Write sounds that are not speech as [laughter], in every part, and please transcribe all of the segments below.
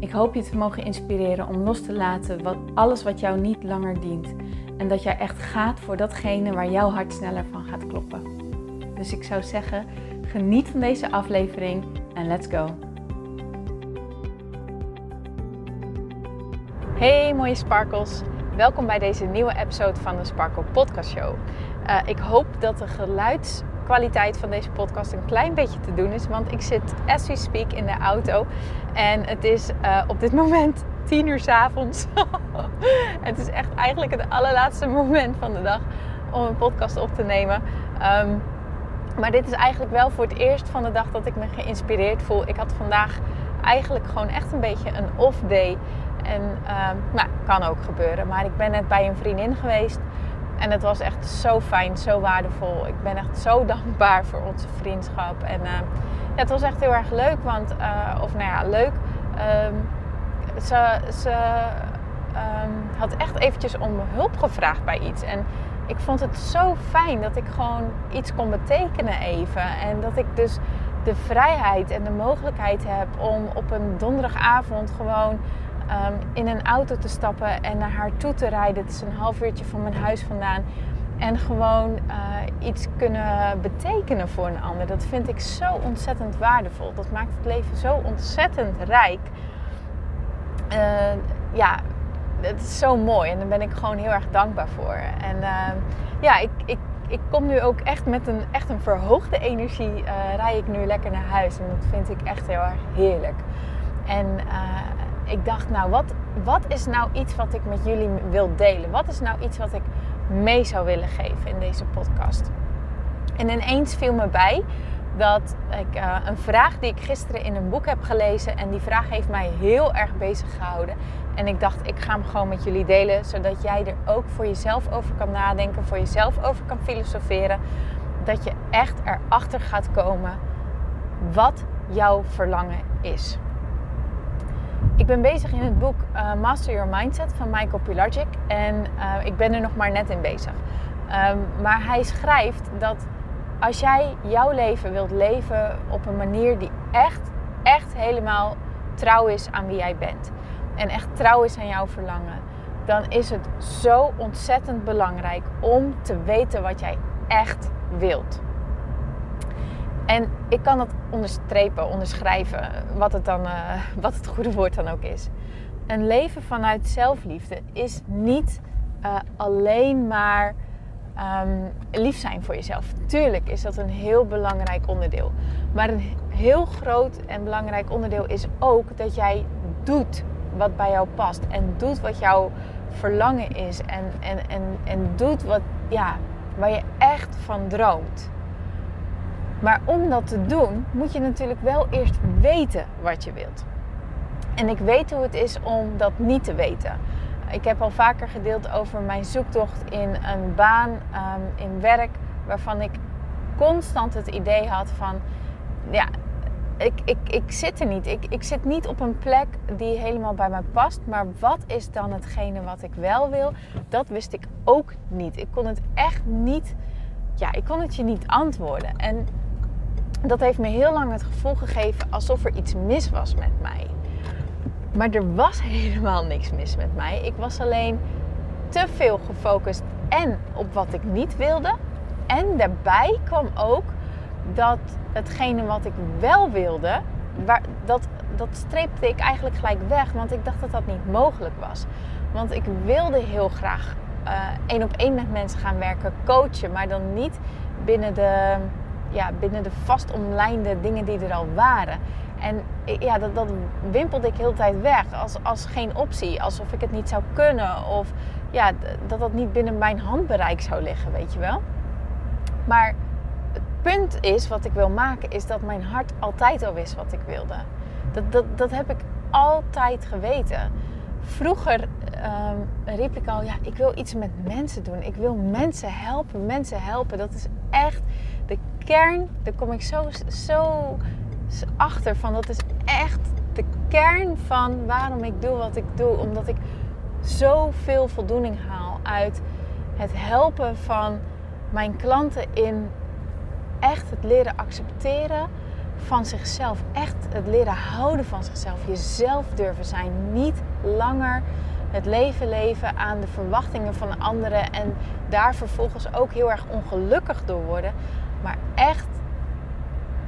Ik hoop je te mogen inspireren om los te laten wat, alles wat jou niet langer dient. En dat jij echt gaat voor datgene waar jouw hart sneller van gaat kloppen. Dus ik zou zeggen, geniet van deze aflevering en let's go. Hey mooie sparkles. Welkom bij deze nieuwe episode van de Sparkle Podcast Show. Uh, ik hoop dat de geluids kwaliteit van deze podcast een klein beetje te doen is. Want ik zit as we speak in de auto. En het is uh, op dit moment 10 uur s avonds. [laughs] het is echt eigenlijk het allerlaatste moment van de dag om een podcast op te nemen. Um, maar dit is eigenlijk wel voor het eerst van de dag dat ik me geïnspireerd voel. Ik had vandaag eigenlijk gewoon echt een beetje een off day. En uh, nou, kan ook gebeuren. Maar ik ben net bij een vriendin geweest. En het was echt zo fijn, zo waardevol. Ik ben echt zo [laughs] dankbaar voor onze vriendschap. En uh, ja, het was echt heel erg leuk, want, uh, of nou ja, leuk. Um, ze ze um, had echt eventjes om hulp gevraagd bij iets. En ik vond het zo fijn dat ik gewoon iets kon betekenen even. En dat ik dus de vrijheid en de mogelijkheid heb om op een donderdagavond gewoon um, in een auto te stappen en naar haar toe te rijden. Het is een half uurtje van mijn huis vandaan. En gewoon uh, iets kunnen betekenen voor een ander. Dat vind ik zo ontzettend waardevol. Dat maakt het leven zo ontzettend rijk. Uh, ja, het is zo mooi en daar ben ik gewoon heel erg dankbaar voor. En uh, ja, ik, ik, ik kom nu ook echt met een, echt een verhoogde energie. Rij ik nu lekker naar huis en dat vind ik echt heel erg heerlijk. En ik dacht, nou, wat, wat is nou iets wat ik met jullie wil delen? Wat is nou iets wat ik mee zou willen geven in deze podcast? En ineens viel me bij dat ik uh, een vraag die ik gisteren in een boek heb gelezen en die vraag heeft mij heel erg bezig gehouden. En ik dacht, ik ga hem gewoon met jullie delen, zodat jij er ook voor jezelf over kan nadenken, voor jezelf over kan filosoferen. Dat je echt erachter gaat komen wat jouw verlangen is. Ik ben bezig in het boek uh, Master Your Mindset van Michael Pilarczyk. En uh, ik ben er nog maar net in bezig. Um, maar hij schrijft dat als jij jouw leven wilt leven op een manier die echt, echt helemaal trouw is aan wie jij bent. En echt trouw is aan jouw verlangen. Dan is het zo ontzettend belangrijk om te weten wat jij echt wilt. En ik kan dat onderstrepen, onderschrijven, wat het, dan, uh, [laughs] wat het goede woord dan ook is. Een leven vanuit zelfliefde is niet uh, alleen maar um, lief zijn voor jezelf. Tuurlijk is dat een heel belangrijk onderdeel. Maar een heel groot en belangrijk onderdeel is ook dat jij doet wat bij jou past. En doet wat jouw verlangen is. En, en, en, en doet wat, ja, waar je echt van droomt. Maar om dat te doen, moet je natuurlijk wel eerst weten wat je wilt. En ik weet hoe het is om dat niet te weten. Ik heb al vaker gedeeld over mijn zoektocht in een baan, um, in werk, waarvan ik constant het idee had van, ja, ik, ik, ik zit er niet. Ik, ik zit niet op een plek die helemaal bij mij past. Maar wat is dan hetgene wat ik wel wil? Dat wist ik ook niet. Ik kon het echt niet, ja, ik kon het je niet antwoorden. En dat heeft me heel lang het gevoel gegeven alsof er iets mis was met mij. Maar er was [laughs] helemaal niks mis met mij. Ik was alleen te veel gefocust en op wat ik niet wilde. En daarbij kwam ook dat hetgene wat ik wel wilde, waar, dat, dat streepte ik eigenlijk gelijk weg. Want ik dacht dat dat niet mogelijk was. Want ik wilde heel graag uh, één op één met mensen gaan werken, coachen. Maar dan niet binnen de ja, binnen de vast omlijnde dingen die er al waren. En ja, dat, dat wimpelde ik heel tijd weg als, als geen optie. Alsof ik het niet zou kunnen of ja, dat dat niet binnen mijn handbereik zou liggen, weet je wel. Maar het punt is, wat ik wil maken, is dat mijn hart altijd al wist wat ik wilde. Dat, dat, dat heb ik altijd geweten. Vroeger um, riep ik al, ja, ik wil iets met mensen doen. Ik wil mensen helpen, mensen helpen. Dat is echt kern. Daar kom ik zo, zo achter van. Dat is echt de kern van waarom ik doe wat ik doe. Omdat ik zoveel voldoening haal uit het helpen van mijn klanten in echt het leren accepteren van zichzelf. Echt het leren houden van zichzelf. Jezelf durven zijn. Niet langer het leven leven aan de verwachtingen van anderen en daar vervolgens ook heel erg ongelukkig door worden. Maar echt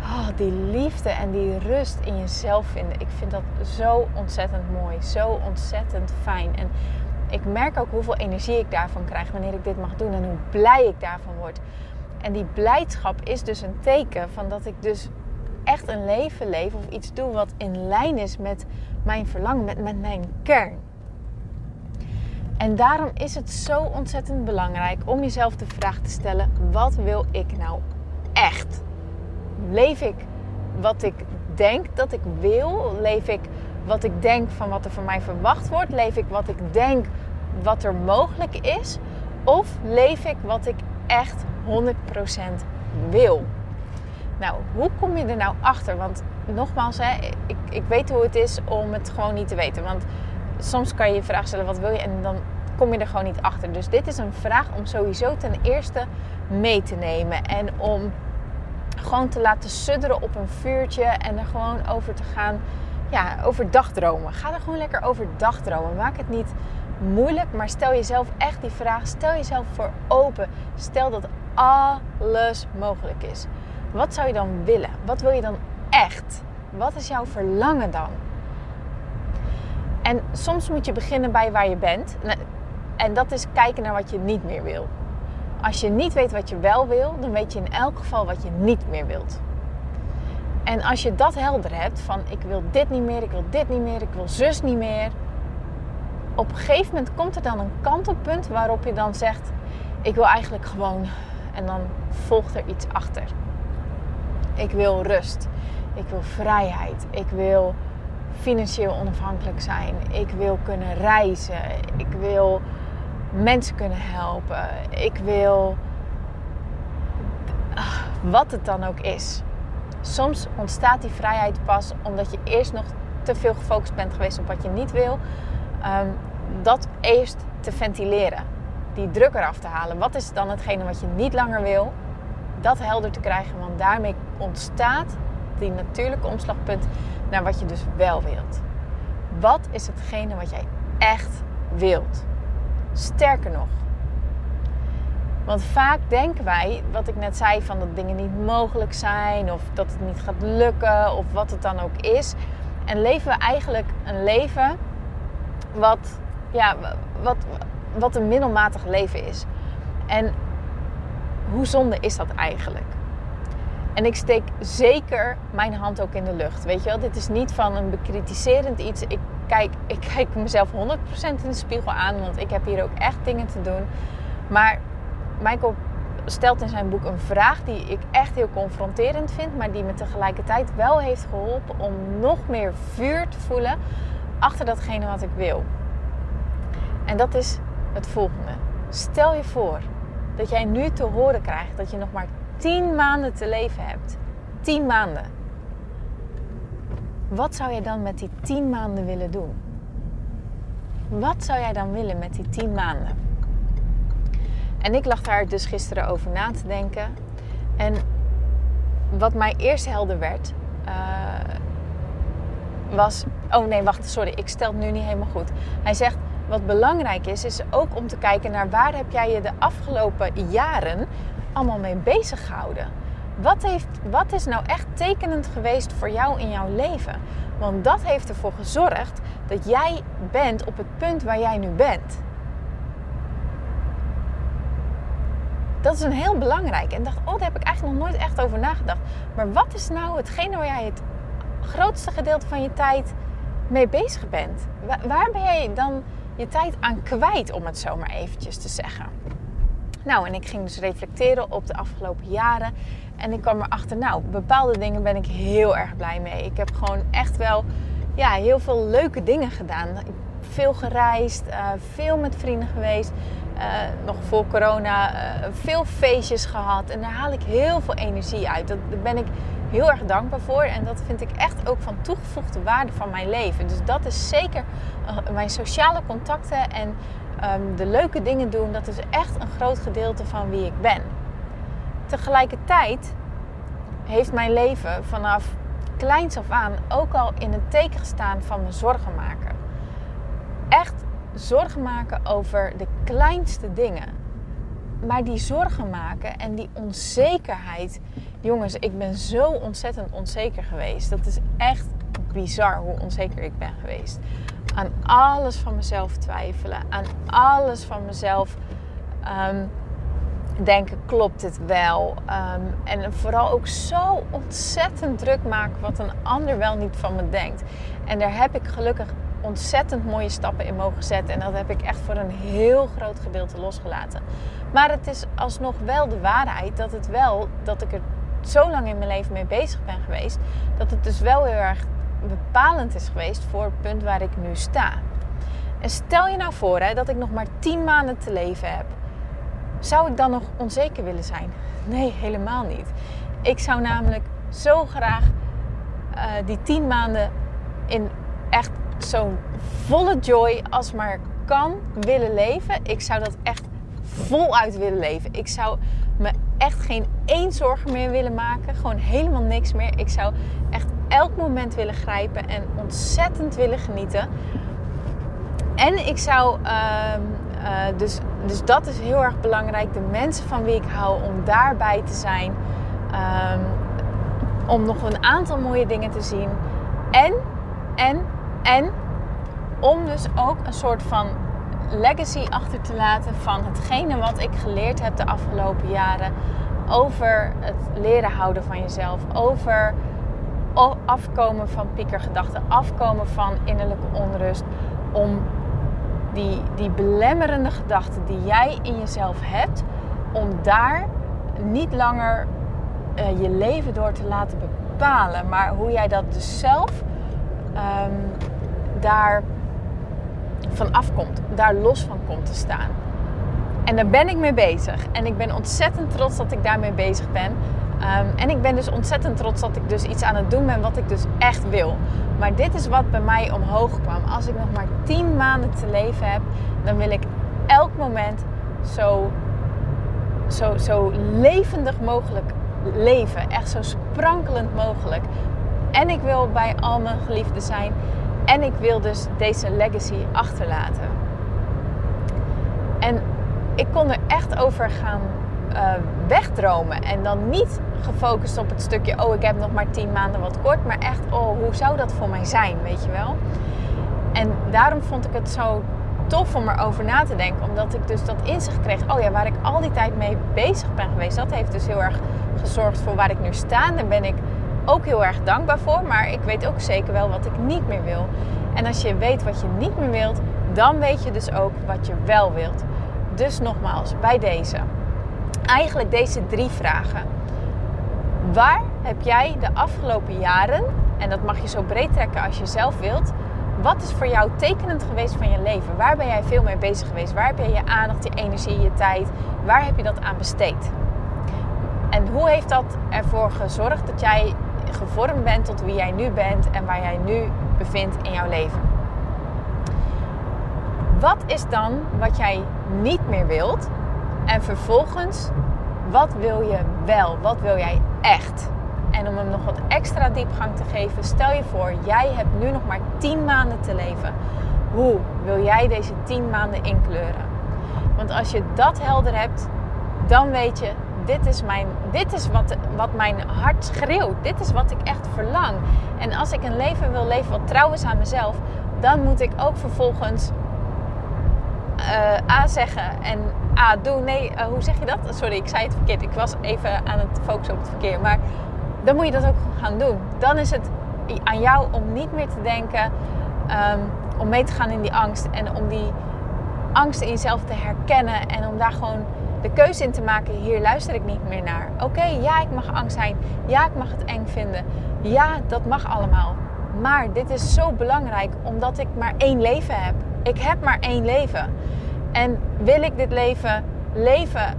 oh, die liefde en die rust in jezelf vinden. Ik vind dat zo ontzettend mooi, zo ontzettend fijn. En ik merk ook hoeveel energie ik daarvan krijg wanneer ik dit mag doen en hoe blij ik daarvan word. En die blijdschap is dus een teken van dat ik dus echt een leven leef of iets doe wat in lijn is met mijn verlangen, met, met mijn kern. En daarom is het zo ontzettend belangrijk om jezelf de vraag te stellen: wat wil ik nou echt? Leef ik wat ik denk dat ik wil? Leef ik wat ik denk van wat er van mij verwacht wordt? Leef ik wat ik denk wat er mogelijk is? Of leef ik wat ik echt 100% wil? Nou, hoe kom je er nou achter? Want nogmaals, hè, ik, ik weet hoe het is om het gewoon niet te weten. Want soms kan je je vraag stellen, wat wil je? En dan kom je er gewoon niet achter. Dus dit is een vraag om sowieso ten eerste mee te nemen. En om gewoon te laten sudderen op een vuurtje en er gewoon over te gaan. Ja, over dagdromen. Ga er gewoon lekker over dagdromen. Maak het niet moeilijk, maar stel jezelf echt die vraag. Stel jezelf voor open. Stel dat alles mogelijk is. Wat zou je dan willen? Wat wil je dan echt? Wat is jouw verlangen dan? En soms moet je beginnen bij waar je bent. En dat is kijken naar wat je niet meer wil. Als je niet weet wat je wel wil, dan weet je in elk geval wat je niet meer wilt. En als je dat helder hebt van ik wil dit niet meer, ik wil dit niet meer, ik wil zus niet meer. Op een gegeven moment komt er dan een kantelpunt waarop je dan zegt ik wil eigenlijk gewoon en dan volgt er iets achter. Ik wil rust. Ik wil vrijheid. Ik wil financieel onafhankelijk zijn. Ik wil kunnen reizen. Ik wil mensen kunnen helpen. Ik wil ah, wat het dan ook is. Soms ontstaat die vrijheid pas omdat je eerst nog te veel gefocust bent geweest op wat je niet wil. Um, dat eerst te ventileren. Die druk eraf te halen. Wat is dan hetgene wat je niet langer wil? Dat helder te krijgen, want daarmee ontstaat die natuurlijke omslagpunt naar wat je dus wel wilt. Wat is hetgene wat jij echt wilt? Sterker nog. Want vaak denken wij, wat ik net zei, van dat dingen niet mogelijk zijn of dat het niet gaat lukken of wat het dan ook is. En leven we eigenlijk een leven wat, ja, wat, wat een middelmatig leven is. En hoe zonde is dat eigenlijk? En ik steek zeker mijn hand ook in de lucht. Weet je wel, dit is niet van een bekritiserend iets. Ik kijk, ik kijk mezelf 100% in de spiegel aan, want ik heb hier ook echt dingen te doen. Maar Michael stelt in zijn boek een vraag die ik echt heel confronterend vind, maar die me tegelijkertijd wel heeft geholpen om nog meer vuur te voelen achter datgene wat ik wil. En dat is het volgende. Stel je voor dat jij nu te horen krijgt dat je nog maar 10 maanden te leven hebt. 10 maanden. Wat zou jij dan met die 10 maanden willen doen? Wat zou jij dan willen met die 10 maanden? En ik lag daar dus gisteren over na te denken. En wat mij eerst helder werd, uh, was. Oh nee, wacht, sorry, ik stel het nu niet helemaal goed. Hij zegt: Wat belangrijk is, is ook om te kijken naar waar heb jij je de afgelopen jaren allemaal mee bezig gehouden? Wat, heeft, wat is nou echt tekenend geweest voor jou in jouw leven? Want dat heeft ervoor gezorgd dat jij bent op het punt waar jij nu bent. Dat is een heel belangrijk. En dacht, oh, daar heb ik eigenlijk nog nooit echt over nagedacht. Maar wat is nou hetgene waar jij het grootste gedeelte van je tijd mee bezig bent? Waar ben jij dan je tijd aan kwijt, om het zo maar eventjes te zeggen? Nou, en ik ging dus reflecteren op de afgelopen jaren. En ik kwam erachter, nou, bepaalde dingen ben ik heel erg blij mee. Ik heb gewoon echt wel ja, heel veel leuke dingen gedaan. Veel gereisd, uh, veel met vrienden geweest. Uh, nog voor corona uh, veel feestjes gehad. En daar haal ik heel veel energie uit. Dat, daar ben ik heel erg dankbaar voor. En dat vind ik echt ook van toegevoegde waarde van mijn leven. Dus dat is zeker mijn sociale contacten en um, de leuke dingen doen. Dat is echt een groot gedeelte van wie ik ben. Tegelijkertijd heeft mijn leven vanaf kleins af aan ook al in het teken gestaan van me zorgen maken. Echt zorgen maken over de kleinste dingen. Maar die zorgen maken en die onzekerheid. Jongens, ik ben zo ontzettend onzeker geweest. Dat is echt bizar hoe onzeker ik ben geweest. Aan alles van mezelf twijfelen. Aan alles van mezelf um, denken, klopt dit wel? Um, en vooral ook zo ontzettend druk maken wat een ander wel niet van me denkt. En daar heb ik gelukkig ontzettend mooie stappen in mogen zetten. En dat heb ik echt voor een heel groot gedeelte losgelaten. Maar het is alsnog wel de waarheid dat het wel, dat ik er zo lang in mijn leven mee bezig ben geweest, dat het dus wel heel erg bepalend is geweest voor het punt waar ik nu sta. En stel je nou voor hè, dat ik nog maar 10 maanden te leven heb. Zou ik dan nog onzeker willen zijn? Nee, helemaal niet. Ik zou namelijk zo graag uh, die 10 maanden in echt zo'n volle joy als maar kan willen leven. Ik zou dat echt voluit willen leven. Ik zou me echt geen één zorgen meer willen maken. Gewoon helemaal niks meer. Ik zou echt elk moment willen grijpen en ontzettend willen genieten. En ik zou, uh, uh, dus, dus dat is heel erg belangrijk. De mensen van wie ik hou, om daarbij te zijn. Um, om nog een aantal mooie dingen te zien. En, en, en om dus ook een soort van legacy achter te laten van hetgene wat ik geleerd heb de afgelopen jaren over het leren houden van jezelf, over afkomen van piekergedachten, afkomen van innerlijke onrust, om die, die belemmerende gedachten die jij in jezelf hebt, om daar niet langer uh, je leven door te laten bepalen, maar hoe jij dat dus zelf um, daar van afkomt, daar los van komt te staan. En daar ben ik mee bezig. En ik ben ontzettend trots dat ik daarmee bezig ben. Um, en ik ben dus ontzettend trots dat ik dus iets aan het doen ben wat ik dus echt wil. Maar dit is wat bij mij omhoog kwam. Als ik nog maar 10 maanden te leven heb, dan wil ik elk moment zo, zo, zo levendig mogelijk leven. Echt zo sprankelend mogelijk. En ik wil bij al mijn geliefden zijn. En ik wil dus deze legacy achterlaten. En ik kon er echt over gaan uh, wegdromen. En dan niet gefocust op het stukje, oh ik heb nog maar tien maanden wat kort. Maar echt, oh hoe zou dat voor mij zijn, weet je wel. En daarom vond ik het zo tof om erover na te denken. Omdat ik dus dat inzicht kreeg. Oh ja, waar ik al die tijd mee bezig ben geweest. Dat heeft dus heel erg gezorgd voor waar ik nu sta. Daar ben ik ook heel erg dankbaar voor. Maar ik weet ook zeker wel wat ik niet meer wil. En als je weet wat je niet meer wilt, dan weet je dus ook wat je wel wilt. Dus nogmaals, bij deze. Eigenlijk deze drie vragen. Waar heb jij de afgelopen jaren, en dat mag je zo breed trekken als je zelf wilt, wat is voor jou tekenend geweest van je leven? Waar ben jij veel mee bezig geweest? Waar heb jij je aandacht, je energie, je tijd? Waar heb je dat aan besteed? En hoe heeft dat ervoor gezorgd dat jij gevormd bent tot wie jij nu bent en waar jij nu bevindt in jouw leven. Wat is dan wat jij niet meer wilt? En vervolgens, wat wil je wel? Wat wil jij echt? En om hem nog wat extra diepgang te geven, stel je voor, jij hebt nu nog maar 10 maanden te leven. Hoe wil jij deze 10 maanden inkleuren? Want als je dat helder hebt, dan weet je dit is, mijn, dit is wat, wat mijn hart schreeuwt. Dit is wat ik echt verlang. En als ik een leven wil leven wat trouw is aan mezelf, dan moet ik ook vervolgens uh, A zeggen en A doen. Nee, uh, hoe zeg je dat? Sorry, ik zei het verkeerd. Ik was even aan het focussen op het verkeer. Maar dan moet je dat ook gaan doen. Dan is het aan jou om niet meer te denken, um, om mee te gaan in die angst en om die angst in jezelf te herkennen en om daar gewoon de keuze in te maken, hier luister ik niet meer naar. Oké, ja, ik mag angst zijn. Ja, ik mag het eng vinden. Ja, dat mag allemaal. Maar dit is zo belangrijk omdat ik maar één leven heb. Ik heb maar één leven. En wil ik dit leven leven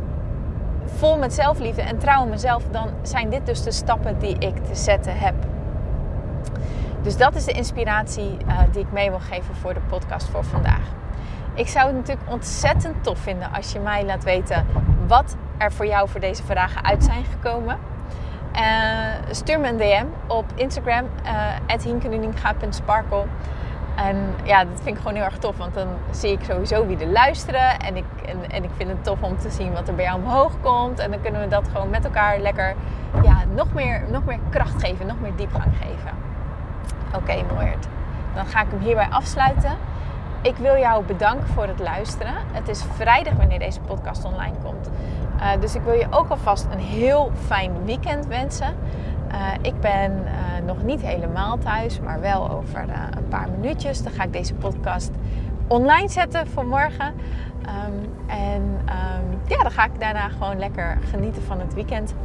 vol met zelfliefde en trouw in mezelf, dan zijn dit dus de stappen die ik te zetten heb. Dus dat is de inspiratie uh, die ik mee wil geven voor de podcast voor vandaag. Ik zou het natuurlijk ontzettend tof vinden als je mij laat weten wat er voor jou voor deze vragen uit zijn gekomen. Uh, stuur me een DM op Instagram, uh, En ja, dat vind ik gewoon heel erg tof, want dan zie ik sowieso wie er luisteren. En ik, en, en, ik vind het tof om te zien wat er bij jou omhoog komt. En dan kunnen we dat gewoon met elkaar lekker ja, nog, meer, nog meer kracht geven, nog meer diepgang geven. Oké, okay, Dan ga ik hem hierbij afsluiten. Ik wil jou bedanken voor het luisteren. Het is vrijdag wanneer deze podcast online komt. Uh, dus ik wil je ook alvast een heel fijn weekend wensen. Uh, ik ben uh, nog niet helemaal thuis, maar wel over een paar minuutjes. Dan ga ik deze podcast online zetten voor morgen. Um, en um, ja, dan ga ik daarna gewoon lekker genieten van het weekend.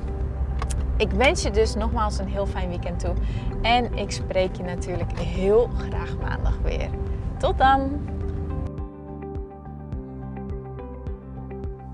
Ik wens je dus nogmaals een heel fijn weekend toe. En ik spreek je natuurlijk heel graag maandag weer. Tot dan!